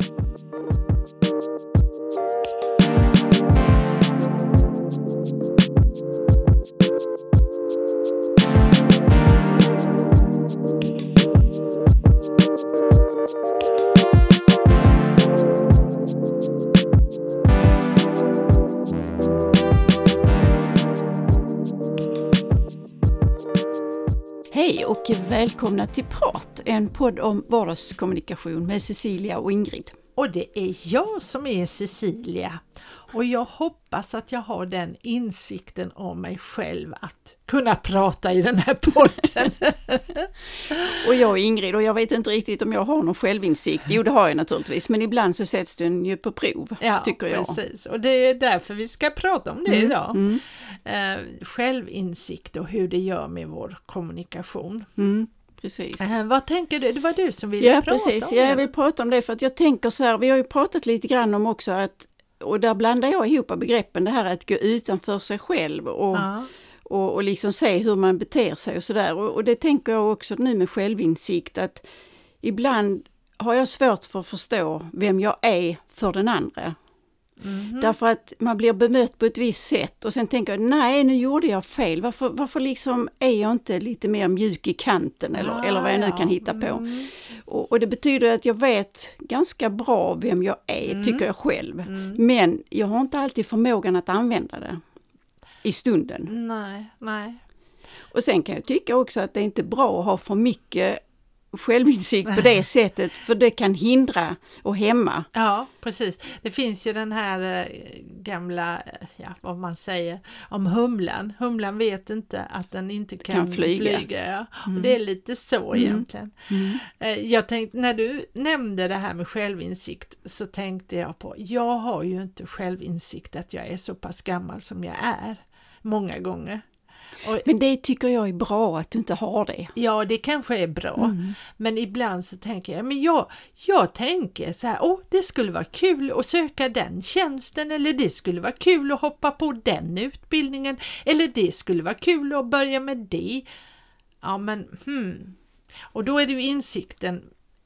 Thank you. Hej och välkomna till Prat, en podd om vardagskommunikation med Cecilia och Ingrid. Och det är jag som är Cecilia och jag hoppas att jag har den insikten om mig själv att kunna prata i den här podden. och jag är Ingrid och jag vet inte riktigt om jag har någon självinsikt. Jo, det har jag naturligtvis, men ibland så sätts den ju på prov, ja, tycker jag. precis. Och det är därför vi ska prata om det mm, idag. Mm. Eh, självinsikt och hur det gör med vår kommunikation. Mm. Precis. Äh, vad tänker du? Det var du som ville ja, prata precis. om det. Ja, jag vill prata om det för att jag tänker så här, vi har ju pratat lite grann om också att, och där blandar jag ihop begreppen, det här att gå utanför sig själv och, ja. och, och liksom se hur man beter sig och sådär. Och, och det tänker jag också nu med självinsikt att ibland har jag svårt för att förstå vem jag är för den andra. Mm. Därför att man blir bemött på ett visst sätt och sen tänker jag, nej nu gjorde jag fel, varför, varför liksom är jag inte lite mer mjuk i kanten eller, ah, eller vad jag nu kan hitta på. Mm. Och, och, det betyder att jag vet ganska bra vem jag är, mm. tycker jag själv. Mm. Men jag har inte alltid förmågan att använda det i stunden. Nej, nej. Och sen kan jag tycka också att det är inte bra att ha för mycket självinsikt på det sättet för det kan hindra och hämma. Ja precis. Det finns ju den här eh, gamla, ja vad man säger, om humlan. Humlan vet inte att den inte kan, kan flyga. flyga ja. mm. och det är lite så mm. egentligen. Mm. Eh, jag tänkte, när du nämnde det här med självinsikt så tänkte jag på, jag har ju inte självinsikt att jag är så pass gammal som jag är många gånger. Och, men det tycker jag är bra att du inte har det. Ja, det kanske är bra. Mm. Men ibland så tänker jag, men jag, jag tänker så här, åh, det skulle vara kul att söka den tjänsten eller det skulle vara kul att hoppa på den utbildningen eller det skulle vara kul att börja med det. Ja, men hmm. Och då är det ju insikten,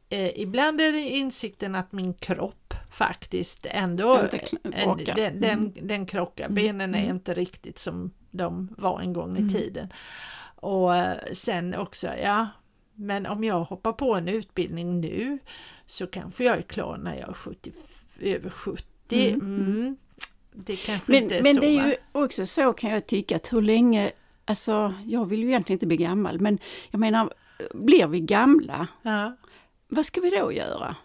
eh, ibland är det insikten att min kropp faktiskt ändå, en, den, den, mm. den krockar, benen är mm. inte riktigt som de var en gång i mm. tiden. Och eh, sen också, ja, men om jag hoppar på en utbildning nu så kanske jag är klar när jag är 70, över 70. Mm. Mm. Det kanske men, inte är men så. Men det är ju också så kan jag tycka att hur länge, alltså jag vill ju egentligen inte bli gammal men jag menar, blir vi gamla, ja. vad ska vi då göra?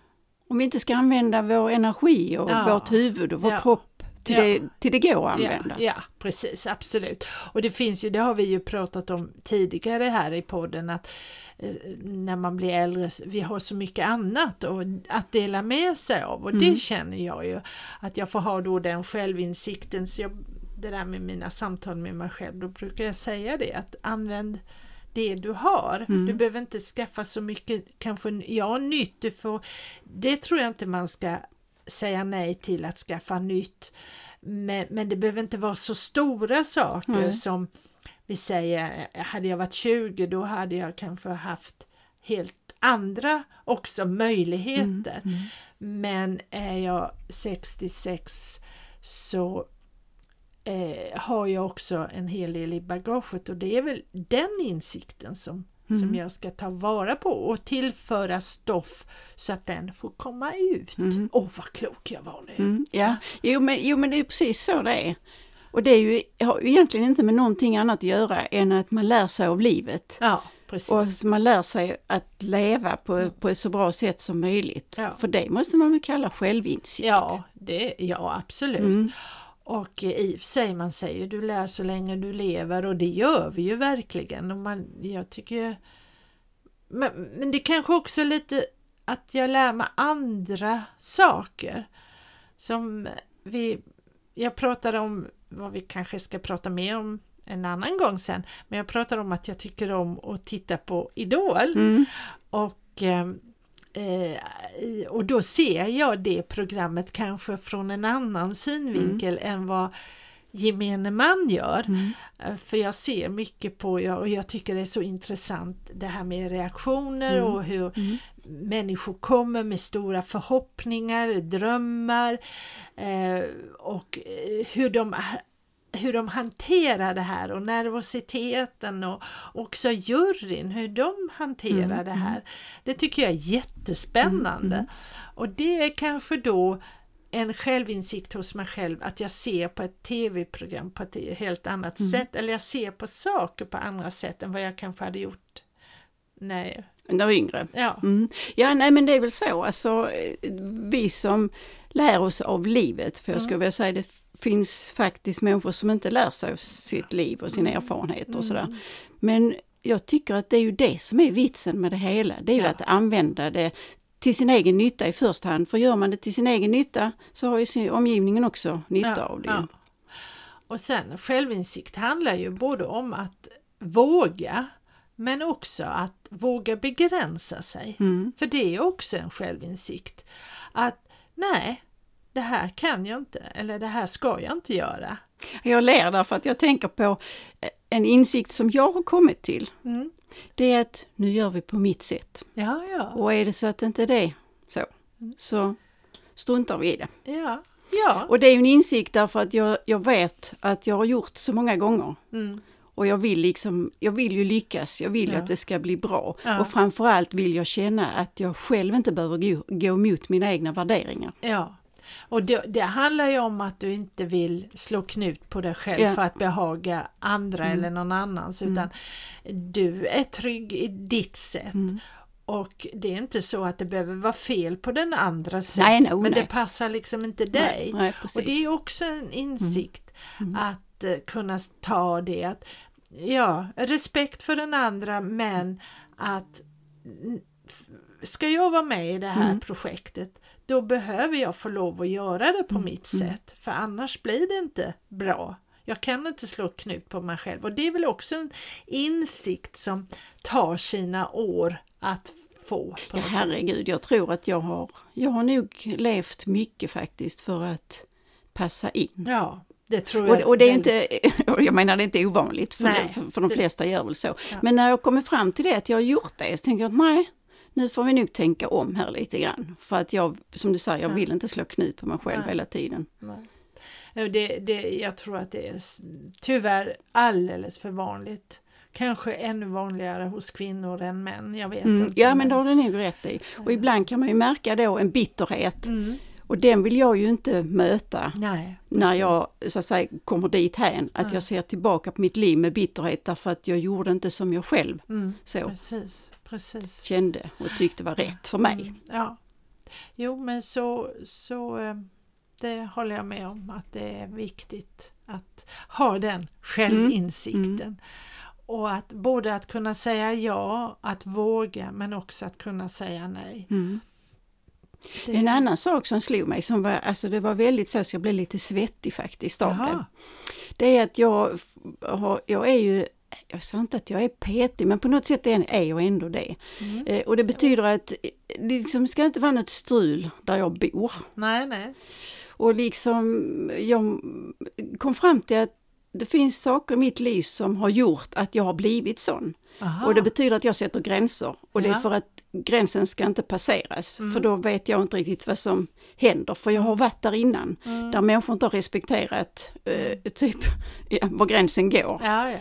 Om vi inte ska använda vår energi och ja. vårt huvud och vår ja. kropp till, ja. det, till det går att använda. Ja, ja, precis, absolut. Och det finns ju, det har vi ju pratat om tidigare här i podden, att eh, när man blir äldre, vi har så mycket annat och, att dela med sig av och mm. det känner jag ju att jag får ha då den självinsikten. Så jag, det där med mina samtal med mig själv, då brukar jag säga det att använd det du har. Mm. Du behöver inte skaffa så mycket, kanske, ja nytt, du får, det tror jag inte man ska säga nej till att skaffa nytt. Men, men det behöver inte vara så stora saker mm. som vi säger, hade jag varit 20 då hade jag kanske haft helt andra också möjligheter. Mm. Mm. Men är jag 66 så eh, har jag också en hel del i bagaget och det är väl den insikten som mm. som jag ska ta vara på och tillföra stoff så att den får komma ut. Åh mm. oh, vad klok jag var nu! Mm, ja, jo men, jo men det är precis så det är. Och det är ju, har egentligen inte med någonting annat att göra än att man lär sig av livet. Ja, precis. Och att man lär sig att leva på, på ett så bra sätt som möjligt. Ja. För det måste man väl kalla självinsikt. Ja, det, ja absolut. Och i och för sig, man säger du lär så länge du lever och det gör vi ju verkligen. Och man, jag tycker men, men det kanske också är lite att jag lär mig andra saker. Som vi, jag pratade om vad vi kanske ska prata mer om en annan gång sen, men jag pratar om att jag tycker om att titta på Idol. Mm. Och eh, Eh, och då ser jag det programmet kanske från en annan synvinkel mm. än vad gemene man gör. Mm. Eh, för jag ser mycket på, och jag tycker det är så intressant det här med reaktioner mm. och hur mm. människor kommer med stora förhoppningar, drömmar eh, och eh, hur de hur de hanterar det här och nervositeten och också juryn, hur de hanterar mm, det här. Mm. Det tycker jag är jättespännande. Mm, mm. och det är kanske då en självinsikt hos mig själv att jag ser på ett tv-program på ett helt annat mm. sätt eller jag ser på saker på andra sätt än vad jag kanske hade gjort när jag var yngre? Ja. Mm. ja, nej men det är väl så, alltså vi som lär oss av livet, för jag skulle mm. vilja säga det finns faktiskt människor som inte lär sig av sitt liv och sina mm. erfarenheter och sådär. Mm. Men jag tycker att det är ju det som är vitsen med det hela, det är ju ja. att använda det till sin egen nytta i första hand. För gör man det till sin egen nytta så har ju omgivningen också nytta ja, av det. Ja. Och sen självinsikt handlar ju både om att våga men också att våga begränsa sig. Mm. För det är också en självinsikt. Att nej, det här kan jag inte eller det här ska jag inte göra. Jag ler därför att jag tänker på en insikt som jag har kommit till. Mm. Det är att nu gör vi på mitt sätt. Ja, ja. Och är det så att inte det så, mm. så struntar vi i det. Ja, ja. Och det är en insikt därför att jag, jag vet att jag har gjort så många gånger. Mm. Och jag vill, liksom, jag vill ju lyckas, jag vill ja. att det ska bli bra. Ja. Och framförallt vill jag känna att jag själv inte behöver gå, gå emot mina egna värderingar. Ja. Och det, det, handlar ju om att du inte vill slå knut på dig själv ja. för att behaga andra mm. eller någon annans mm. utan mm. du är trygg i ditt sätt. Mm. Och det är inte så att det behöver vara fel på den andra sätt nej, no, men nej. det passar liksom inte dig. Nej, och det är också en insikt mm. Mm. att uh, kunna ta det att ja, respekt för den andra men att ska jag vara med i det här projektet då behöver jag få lov att göra det på mm. mitt mm. sätt för annars blir det inte bra. Jag kan inte slå knut på mig själv och det är väl också en insikt som tar sina år att få. ja, herregud, jag tror att jag har, jag har nog levt mycket faktiskt för att passa in. Ja, det tror jag. Och, och det är inte, jag menar det är inte ovanligt, för, nej, för, för de flesta gör väl så. Ja. Men när jag kommer fram till det, att jag har gjort det, så tänker jag att nej, nu får vi nog tänka om här lite grann. För att jag, som du säger, jag vill inte slå knut på mig själv Nej. hela tiden. Nej. Det, det, jag tror att det är tyvärr alldeles för vanligt. Kanske ännu vanligare hos kvinnor än män, jag vet mm, inte. Ja men det har du nog rätt i. Och ibland kan man ju märka då en bitterhet. Mm. Och den vill jag ju inte möta Nej, när jag så att säga kommer dit hän. Att Nej. jag ser tillbaka på mitt liv med bitterhet därför att jag gjorde inte som jag själv mm, så. Precis. Precis. kände och tyckte var rätt för mig. Mm, ja. Jo men så, så eh, det håller jag med om att det är viktigt att ha den självinsikten. Mm. Mm. Och att både att kunna säga ja, att våga men också att kunna säga nej. Mm. Det... En annan sak som slog mig, som var, alltså det var väldigt så, så jag blev lite svettig faktiskt av det. Det är att jag, jag är ju jag sa inte att jag är petig, men på något sätt är jag ändå det. Mm. Eh, och det betyder att det liksom ska inte vara något strul där jag bor. Nej, nej. Och liksom, jag kom fram till att det finns saker i mitt liv som har gjort att jag har blivit sån. Aha. Och det betyder att jag sätter gränser. Och ja. det är för att gränsen ska inte passeras. Mm. För då vet jag inte riktigt vad som händer. För jag har varit där innan. Mm. Där människor inte har respekterat eh, typ var gränsen går. Ja, ja.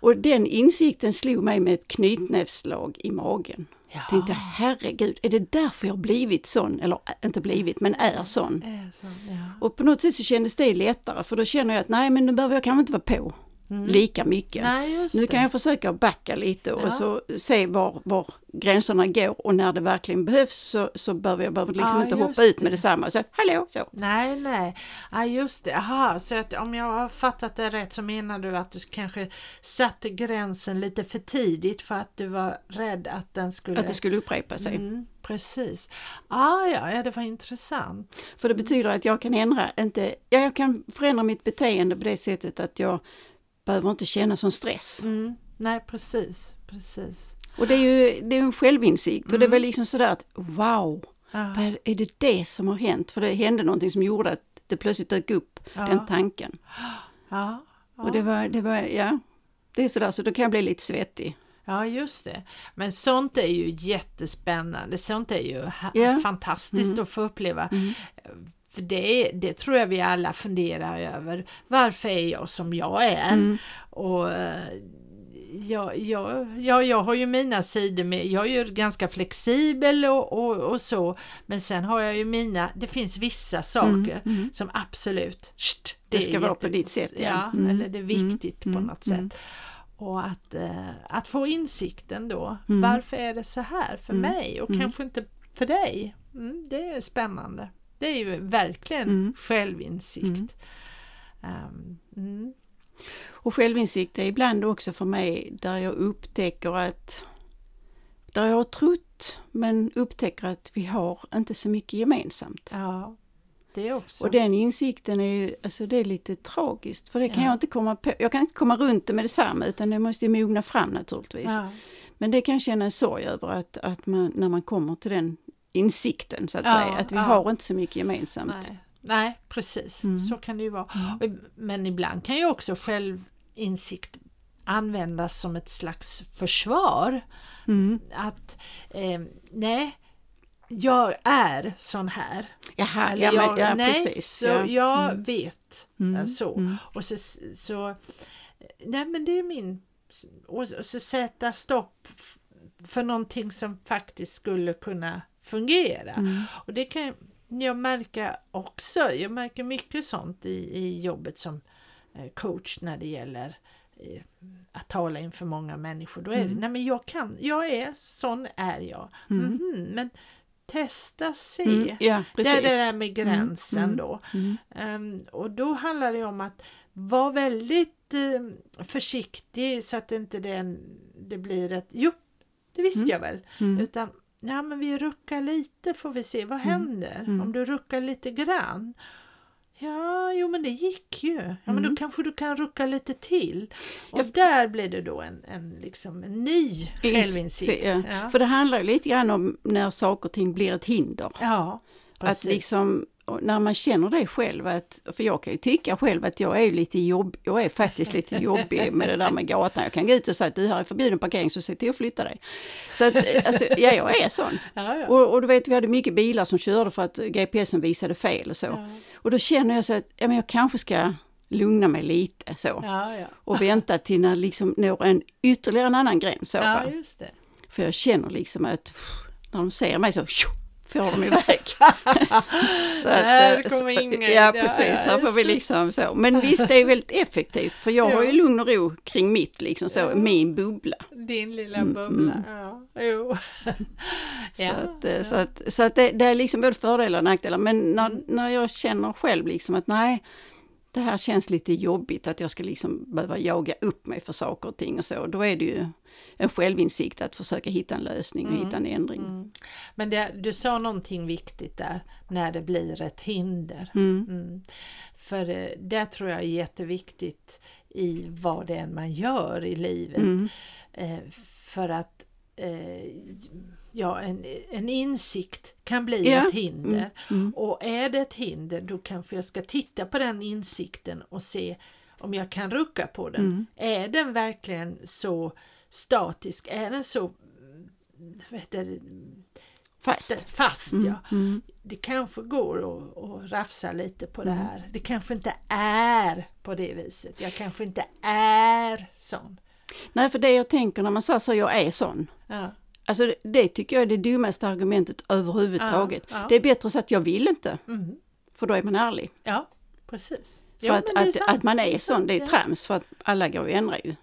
Och den insikten slog mig med ett knytnävsslag i magen. Ja. Jag tänkte herregud, är det därför jag blivit sån? Eller inte blivit, men är sån. Är sån ja. Och på något sätt så kändes det lättare för då känner jag att nej men nu behöver jag kanske inte vara på mm. lika mycket. Nej, nu kan jag försöka backa lite ja. och så se var, var gränserna går och när det verkligen behövs så, så behöver jag behöver liksom ja, inte hoppa det. ut med detsamma och säga hallå så. Nej, nej, ja just det, aha, så att om jag har fattat det rätt så menar du att du kanske satte gränsen lite för tidigt för att du var rädd att den skulle... Att det skulle upprepa sig. Mm, precis. Ah, ja, ja, det var intressant. För det betyder att jag kan ändra, inte, ja, jag kan förändra mitt beteende på det sättet att jag behöver inte känna som stress. Mm, nej, precis, precis. Och det är ju det är en självinsikt mm. och det är väl liksom sådär att wow, ja. vad är det det som har hänt? För det hände någonting som gjorde att det plötsligt dök upp, Ja. den tanken. Ja. Och det var, det var, ja, det är sådär, så då kan jag bli lite svettig. Ja, just det. Men sånt är ju jättespännande. Sånt är ju Ja. fantastiskt att få uppleva. För det, det tror jag vi alla funderar över. Varför är jag som jag är? Mm. Och eh, jag, jag, jag, har ju mina sidor med, jag är ju ganska flexibel och, och, och så, men sen har jag ju mina, det finns vissa saker som absolut, sht, Det är ska vara på ditt sätt, ja. Ja, Mm. eller det är viktigt Mm. på något Mm. sätt. Och att, eh, att få insikten då, Mm. varför är det så här för Mm. mig och Mm. kanske inte för dig? Mm, det är spännande. Det är ju verkligen Mm. självinsikt. Mm. Ehm, mm. Och självinsikt är ibland också för mig där jag upptäcker att där jag har trott men upptäcker att vi har inte så mycket gemensamt. Ja, det också. Och den insikten är ju, alltså det är lite tragiskt för det kan Ja. jag inte komma på. Jag kan inte komma runt det med detsamma utan det måste ju mogna fram naturligtvis. ja. Men det kan jag känna en sorg över att, att man, när man kommer till den insikten så att Ja, säga, att vi ja. har inte så mycket gemensamt. Nej, Nej precis. Mm. Så kan det ju vara. Och- Men ibland kan ju också självinsikt användas som ett slags försvar. Mm. Att eh, nej, jag är sån här. Jaha, Eller ja, men, jag, ja nej, precis. Så ja. jag Mm. vet Mm, eh, så. mm. Och så, så, nej men det är min, och så, och så sätta stopp för någonting som faktiskt skulle kunna fungera. Mm. Och det kan jag märka också, jag märker mycket sånt i, i jobbet som eh, coach när det gäller eh, att tala inför många människor. Då är det, Mm. nej men jag kan, jag är, sån är jag. Mm. Mhm, men testa, se. Mm. Ja, Det är det där med gränsen Mm. då. Mm. Ehm, och då handlar det om att vara väldigt eh, försiktig så att inte det, det blir ett jo, det visste Mm. jag väl. Mm. Utan ja, men vi ruckar lite får vi se vad händer Mm. om du ruckar lite grann. Ja, jo men det gick ju. Ja, men då Mm. kanske du kan rucka lite till. Och Ja. där blir det då en, en, liksom, en ny självinsikt. För, ja. För det handlar ju lite grann om när saker och ting blir ett hinder. ja Att precis. liksom, och när man känner det själv, att, för jag kan ju tycka själv att jag är lite jobb, jag är faktiskt lite jobbig med det där med gatan. Jag kan gå ut och säga att du här är förbjuden parkering så se till att flytta dig. Så att, alltså, ja, jag är sån. ja, ja. Och, och du vet, vi hade mycket bilar som körde för att GPSen visade fel och så. Ja. Och då känner jag så att ja, men jag kanske ska lugna mig lite så. Och vänta till när liksom når en ytterligare en annan gräns. Så. För jag känner liksom att pff, när de ser mig så tjo, får de iväg. så Där eh, kommer så- Inga in. Ja precis, här får vi det. liksom så. Men visst det är väldigt effektivt för jag har ju lugn och ro kring mitt liksom så, Ja. min bubbla. Din lilla Mm, bubbla. mm. Ja, jo. Så, Ja, att, eh, ja. så, att, så att det, det är liksom både fördelar och nackdelar. Men när, Mm. när jag känner själv liksom att nej, det här känns lite jobbigt att jag ska liksom behöva jaga upp mig för saker och ting och så. Då är det ju en självinsikt att försöka hitta en lösning och Mm, hitta en ändring. Mm. Men det, du sa någonting viktigt där, när det blir ett hinder. Mm. Mm. För eh, det tror jag är jätteviktigt i vad det än man gör i livet. Mm. Eh, för att eh, ja, en, en insikt kan bli Ja. ett hinder. Mm. Och är det ett hinder då kanske jag ska titta på den insikten och se om jag kan rucka på den. Mm. Är den verkligen så statisk? Är den så heter det, Fast. st- fast Mm. ja. Mm. Det kanske går att, att rafsa lite på det Mm. här. Det kanske inte är på det viset. Jag kanske inte är sån. Nej, för det jag tänker när man säger så, jag är sån. Ja. Alltså det, det tycker jag är det dummaste argumentet överhuvudtaget. Ja, ja. Det är bättre så att jag vill inte, Mm. för då är man ärlig. ja, precis. För Ja, att, det att, att man är Det är sån, det är trams för att alla går och ändrar ju.